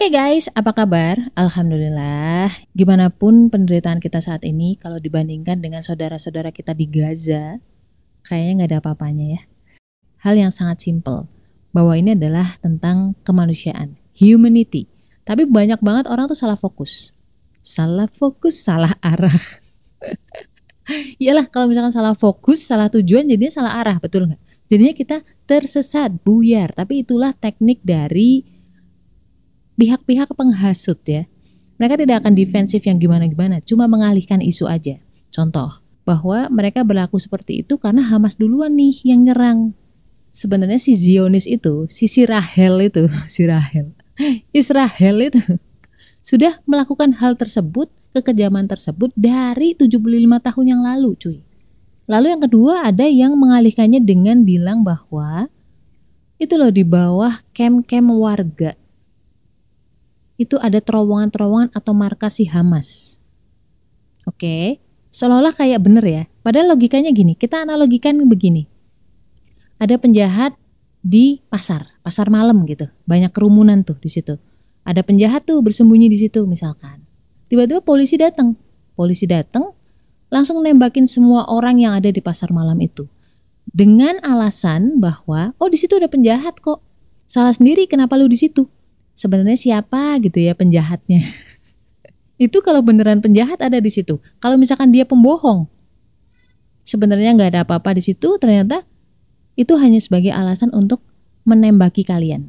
Oke guys, apa kabar? Alhamdulillah. Gimana pun penderitaan kita saat ini, kalau dibandingkan dengan saudara-saudara kita di Gaza, kayaknya nggak ada apa-apanya ya. Hal yang sangat simple, bahwa ini adalah tentang kemanusiaan, humanity. Tapi banyak banget orang tuh salah fokus. Salah fokus, salah arah. Iyalah kalau misalkan salah fokus, salah tujuan jadinya salah arah, betul nggak? Jadinya kita tersesat, buyar. Tapi itulah teknik dari pihak-pihak penghasut ya. Mereka tidak akan defensif yang gimana-gimana, cuma mengalihkan isu aja. Contoh, bahwa mereka berlaku seperti itu karena Hamas duluan nih yang nyerang. Sebenarnya si Zionis itu, si si Rahel itu, si Rahel, Israel itu sudah melakukan hal tersebut, kekejaman tersebut dari 75 tahun yang lalu, cuy. Lalu yang kedua ada yang mengalihkannya dengan bilang bahwa itu loh di bawah kem-kem warga itu ada terowongan-terowongan atau markas si Hamas. Oke, seolah-olah kayak bener ya. Padahal logikanya gini, kita analogikan begini. Ada penjahat di pasar, pasar malam gitu. Banyak kerumunan tuh di situ. Ada penjahat tuh bersembunyi di situ misalkan. Tiba-tiba polisi datang. Polisi datang langsung nembakin semua orang yang ada di pasar malam itu. Dengan alasan bahwa oh di situ ada penjahat kok. Salah sendiri kenapa lu di situ? Sebenarnya siapa gitu ya penjahatnya. itu kalau beneran penjahat ada di situ. Kalau misalkan dia pembohong, sebenarnya nggak ada apa-apa di situ, ternyata itu hanya sebagai alasan untuk menembaki kalian.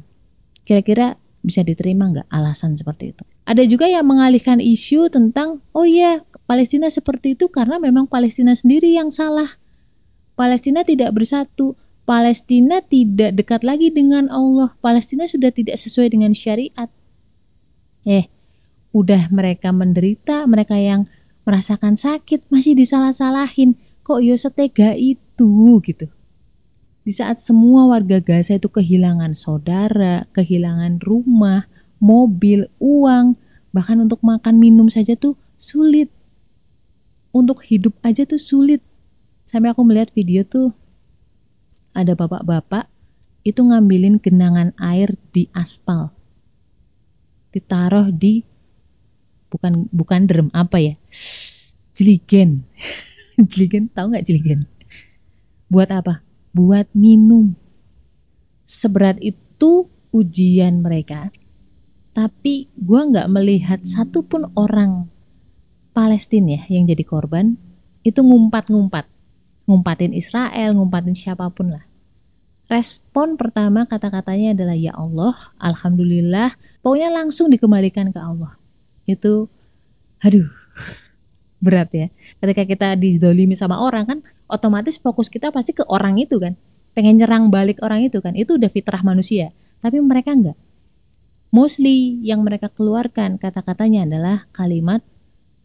Kira-kira bisa diterima nggak alasan seperti itu? Ada juga yang mengalihkan isu tentang, oh iya Palestina seperti itu karena memang Palestina sendiri yang salah. Palestina tidak bersatu. Palestina tidak dekat lagi dengan Allah. Palestina sudah tidak sesuai dengan syariat. Eh, udah mereka menderita, mereka yang merasakan sakit masih disalah-salahin. Kok yo setega itu gitu. Di saat semua warga Gaza itu kehilangan saudara, kehilangan rumah, mobil, uang, bahkan untuk makan minum saja tuh sulit. Untuk hidup aja tuh sulit. Sampai aku melihat video tuh ada bapak-bapak itu ngambilin genangan air di aspal. Ditaruh di bukan bukan drum apa ya? Jeligen. Jeligen tahu nggak jeligen? Buat apa? Buat minum. Seberat itu ujian mereka tapi gue nggak melihat satupun orang Palestina ya yang jadi korban itu ngumpat-ngumpat ngumpatin Israel, ngumpatin siapa pun lah. Respon pertama kata-katanya adalah ya Allah, alhamdulillah, pokoknya langsung dikembalikan ke Allah. Itu aduh berat ya. Ketika kita didolimi sama orang kan otomatis fokus kita pasti ke orang itu kan. Pengen nyerang balik orang itu kan. Itu udah fitrah manusia. Tapi mereka enggak. Mostly yang mereka keluarkan kata-katanya adalah kalimat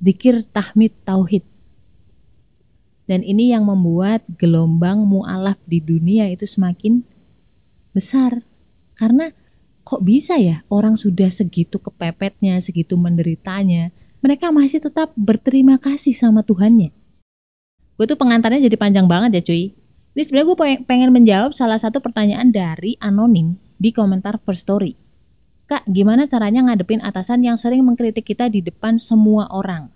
dikir tahmid tauhid dan ini yang membuat gelombang mu'alaf di dunia itu semakin besar. Karena kok bisa ya orang sudah segitu kepepetnya, segitu menderitanya, mereka masih tetap berterima kasih sama Tuhannya. Gue tuh pengantarnya jadi panjang banget ya cuy. Ini sebenarnya gue pengen menjawab salah satu pertanyaan dari anonim di komentar First Story. Kak, gimana caranya ngadepin atasan yang sering mengkritik kita di depan semua orang?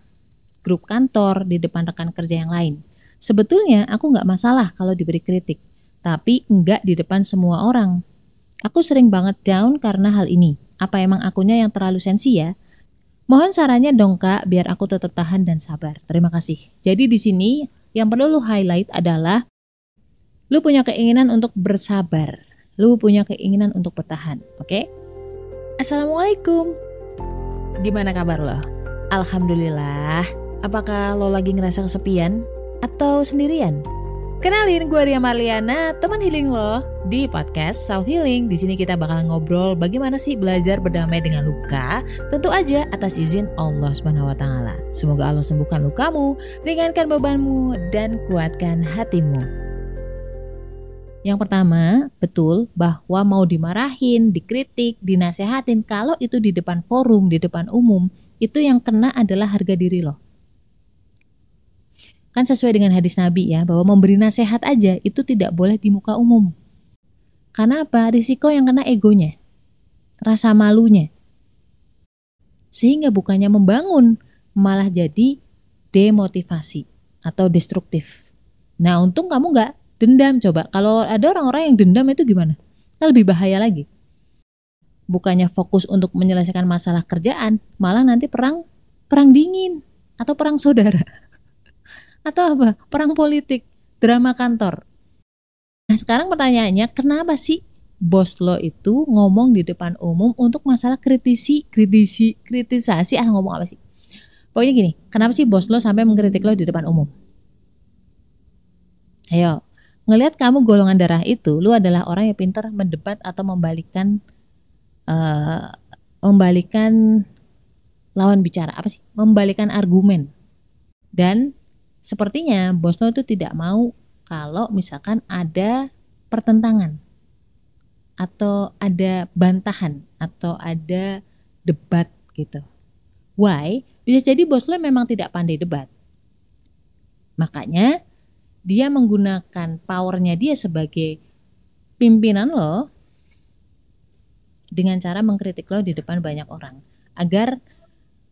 Grup kantor, di depan rekan kerja yang lain. Sebetulnya aku nggak masalah kalau diberi kritik, tapi nggak di depan semua orang. Aku sering banget down karena hal ini. Apa emang akunya yang terlalu sensi ya? Mohon sarannya dong kak, biar aku tetap tahan dan sabar. Terima kasih. Jadi di sini yang perlu lu highlight adalah lu punya keinginan untuk bersabar. Lu punya keinginan untuk bertahan, oke? Okay? Assalamualaikum. Gimana kabar lo? Alhamdulillah. Apakah lo lagi ngerasa kesepian? Atau sendirian? Kenalin, gue Ria Marliana, teman healing lo di podcast Self Healing. Di sini kita bakal ngobrol bagaimana sih belajar berdamai dengan luka, tentu aja atas izin Allah Subhanahu wa taala. Semoga Allah sembuhkan lukamu, ringankan bebanmu dan kuatkan hatimu. Yang pertama, betul bahwa mau dimarahin, dikritik, dinasehatin kalau itu di depan forum, di depan umum, itu yang kena adalah harga diri lo Kan sesuai dengan hadis Nabi ya, bahwa memberi nasihat aja itu tidak boleh di muka umum. Karena apa? Risiko yang kena egonya, rasa malunya. Sehingga bukannya membangun, malah jadi demotivasi atau destruktif. Nah untung kamu nggak dendam coba. Kalau ada orang-orang yang dendam itu gimana? Kan lebih bahaya lagi. Bukannya fokus untuk menyelesaikan masalah kerjaan, malah nanti perang perang dingin atau perang saudara. Atau apa? Perang politik, drama kantor. Nah, sekarang pertanyaannya, kenapa sih bos lo itu ngomong di depan umum untuk masalah kritisi, kritisi, kritisasi, ah ngomong apa sih? Pokoknya gini, kenapa sih bos lo sampai mengkritik lo di depan umum? Ayo, ngelihat kamu golongan darah itu, lo adalah orang yang pintar mendebat atau membalikan uh, membalikan lawan bicara apa sih? Membalikan argumen. Dan sepertinya bos lo itu tidak mau kalau misalkan ada pertentangan atau ada bantahan atau ada debat gitu. Why? Bisa jadi bos lo memang tidak pandai debat. Makanya dia menggunakan powernya dia sebagai pimpinan lo dengan cara mengkritik lo di depan banyak orang agar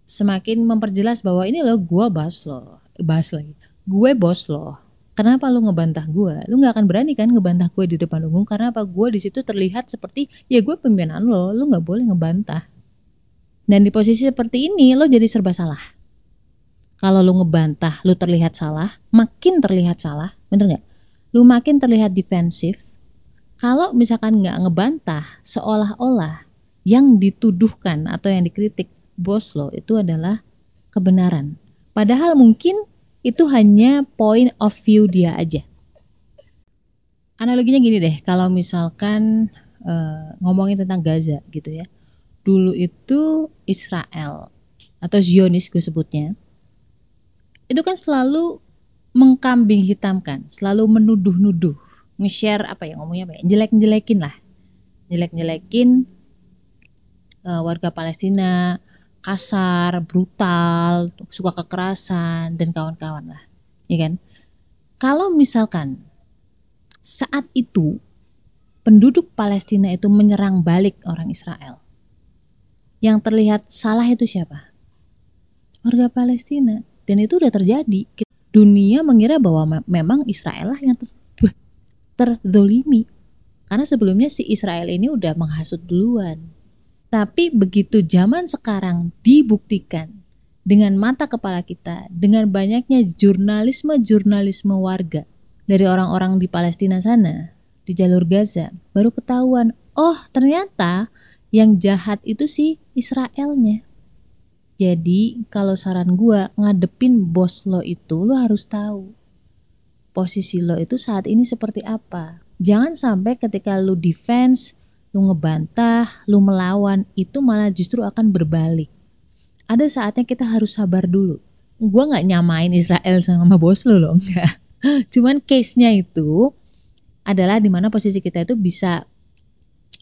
semakin memperjelas bahwa ini lo gue bos lo, bos lagi, gue bos lo, Kenapa lu ngebantah gue? Lu nggak akan berani kan ngebantah gue di depan umum karena apa? Gue di situ terlihat seperti ya gue pimpinan lo, lu nggak boleh ngebantah. Dan di posisi seperti ini lo jadi serba salah. Kalau lu ngebantah, lu terlihat salah, makin terlihat salah, bener nggak? Lu makin terlihat defensif. Kalau misalkan nggak ngebantah, seolah-olah yang dituduhkan atau yang dikritik bos lo itu adalah kebenaran. Padahal mungkin itu hanya point of view dia aja. Analoginya gini deh, kalau misalkan uh, ngomongin tentang Gaza gitu ya. Dulu itu Israel atau Zionis gue sebutnya. Itu kan selalu mengkambing hitamkan, selalu menuduh-nuduh, nge-share apa ya ngomongnya apa ya, jelek-jelekin lah. Jelek-jelekin uh, warga Palestina, kasar, brutal, suka kekerasan dan kawan-kawan lah, ya kan? Kalau misalkan saat itu penduduk Palestina itu menyerang balik orang Israel, yang terlihat salah itu siapa? Warga Palestina. Dan itu udah terjadi. Dunia mengira bahwa memang Israel lah yang ter terzolimi. Karena sebelumnya si Israel ini udah menghasut duluan tapi begitu zaman sekarang dibuktikan dengan mata kepala kita, dengan banyaknya jurnalisme-jurnalisme warga dari orang-orang di Palestina sana, di jalur Gaza, baru ketahuan, oh ternyata yang jahat itu sih Israelnya. Jadi kalau saran gue ngadepin bos lo itu lo harus tahu posisi lo itu saat ini seperti apa. Jangan sampai ketika lo defense lu ngebantah, lu melawan, itu malah justru akan berbalik. Ada saatnya kita harus sabar dulu. Gue nggak nyamain Israel sama bos lu loh, enggak. Cuman case-nya itu adalah di mana posisi kita itu bisa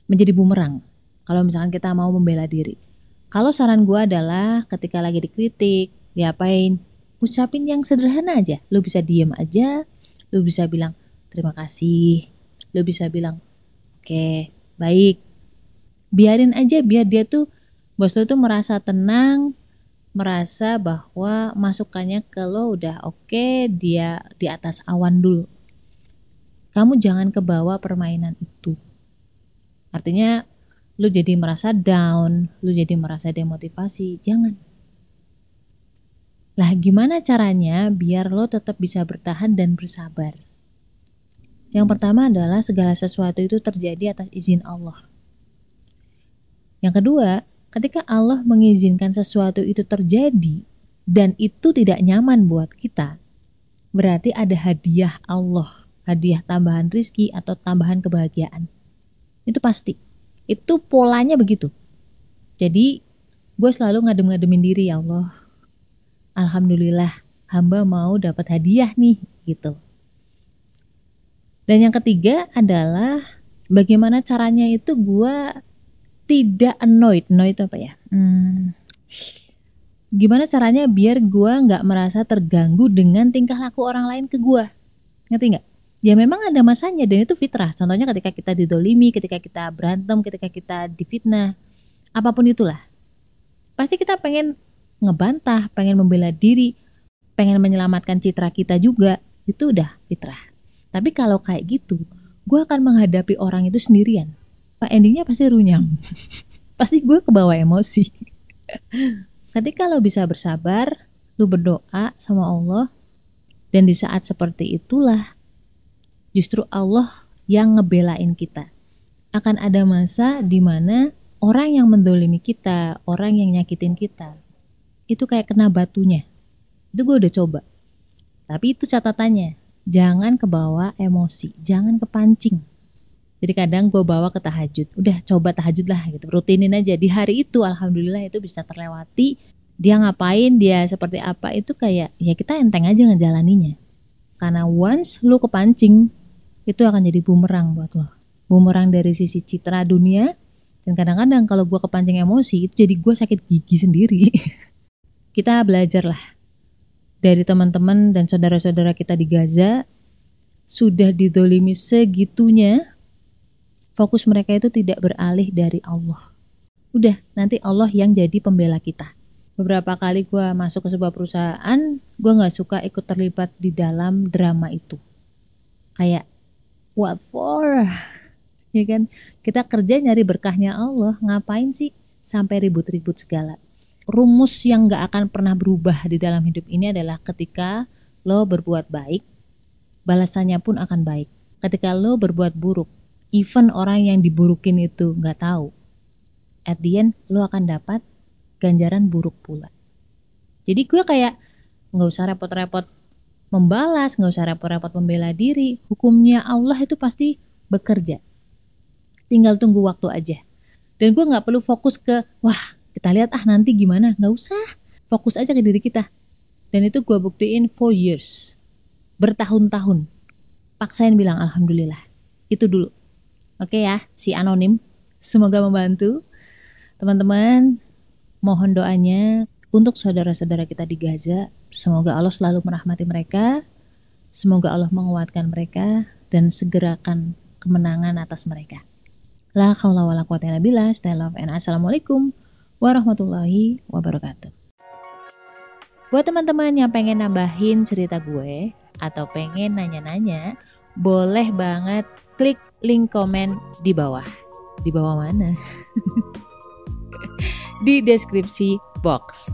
menjadi bumerang. Kalau misalkan kita mau membela diri. Kalau saran gue adalah ketika lagi dikritik, diapain, ucapin yang sederhana aja. Lu bisa diem aja, lu bisa bilang terima kasih, lu bisa bilang oke, okay, baik. Biarin aja biar dia tuh bos lo tuh merasa tenang merasa bahwa masukannya ke lo udah oke okay, dia di atas awan dulu. Kamu jangan kebawa permainan itu. Artinya lu jadi merasa down lu jadi merasa demotivasi jangan. Lah gimana caranya biar lo tetap bisa bertahan dan bersabar yang pertama adalah segala sesuatu itu terjadi atas izin Allah. Yang kedua, ketika Allah mengizinkan sesuatu itu terjadi dan itu tidak nyaman buat kita, berarti ada hadiah Allah, hadiah tambahan rizki atau tambahan kebahagiaan. Itu pasti. Itu polanya begitu. Jadi, gue selalu ngadem-ngademin diri ya Allah. Alhamdulillah, hamba mau dapat hadiah nih, gitu. Dan yang ketiga adalah bagaimana caranya itu gue tidak annoyed. Annoyed apa ya? Hmm, gimana caranya biar gue nggak merasa terganggu dengan tingkah laku orang lain ke gue? Ngerti nggak? Ya memang ada masanya dan itu fitrah. Contohnya ketika kita didolimi, ketika kita berantem, ketika kita difitnah, apa pun itulah. pasti kita pengen ngebantah, pengen membela diri, pengen menyelamatkan citra kita juga. Itu udah fitrah. Tapi kalau kayak gitu, gue akan menghadapi orang itu sendirian. Pak endingnya pasti runyam. pasti gue kebawa emosi. Ketika lo bisa bersabar, lo berdoa sama Allah, dan di saat seperti itulah justru Allah yang ngebelain kita. Akan ada masa di mana orang yang mendolimi kita, orang yang nyakitin kita, itu kayak kena batunya. Itu gue udah coba. Tapi itu catatannya, jangan kebawa emosi, jangan kepancing. Jadi kadang gue bawa ke tahajud, udah coba tahajud lah gitu, rutinin aja. Di hari itu alhamdulillah itu bisa terlewati. Dia ngapain, dia seperti apa itu kayak ya kita enteng aja ngejalaninya. Karena once lu kepancing, itu akan jadi bumerang buat lo. Bumerang dari sisi citra dunia dan kadang-kadang kalau gue kepancing emosi itu jadi gue sakit gigi sendiri. kita belajar lah dari teman-teman dan saudara-saudara kita di Gaza sudah didolimi segitunya fokus mereka itu tidak beralih dari Allah. Udah, nanti Allah yang jadi pembela kita. Beberapa kali gue masuk ke sebuah perusahaan, gue gak suka ikut terlibat di dalam drama itu. Kayak what for? Ya kan? Kita kerja nyari berkahnya Allah, ngapain sih sampai ribut-ribut segala? Rumus yang gak akan pernah berubah di dalam hidup ini adalah ketika lo berbuat baik, balasannya pun akan baik. Ketika lo berbuat buruk, even orang yang diburukin itu gak tahu, at the end lo akan dapat ganjaran buruk pula. Jadi gue kayak nggak usah repot-repot membalas, nggak usah repot-repot membela diri. Hukumnya Allah itu pasti bekerja. Tinggal tunggu waktu aja. Dan gue nggak perlu fokus ke, wah kita lihat ah nanti gimana. Nggak usah. Fokus aja ke diri kita. Dan itu gue buktiin for years. Bertahun-tahun. Paksain bilang Alhamdulillah. Itu dulu. Oke ya, si anonim. Semoga membantu. Teman-teman, mohon doanya untuk saudara-saudara kita di Gaza Semoga Allah selalu merahmati mereka. Semoga Allah menguatkan mereka dan segerakan kemenangan atas mereka. La haula wala quwata illa billah. Stay love and assalamualaikum warahmatullahi wabarakatuh. Buat teman-teman yang pengen nambahin cerita gue atau pengen nanya-nanya, boleh banget klik link komen di bawah. Di bawah mana? di deskripsi box.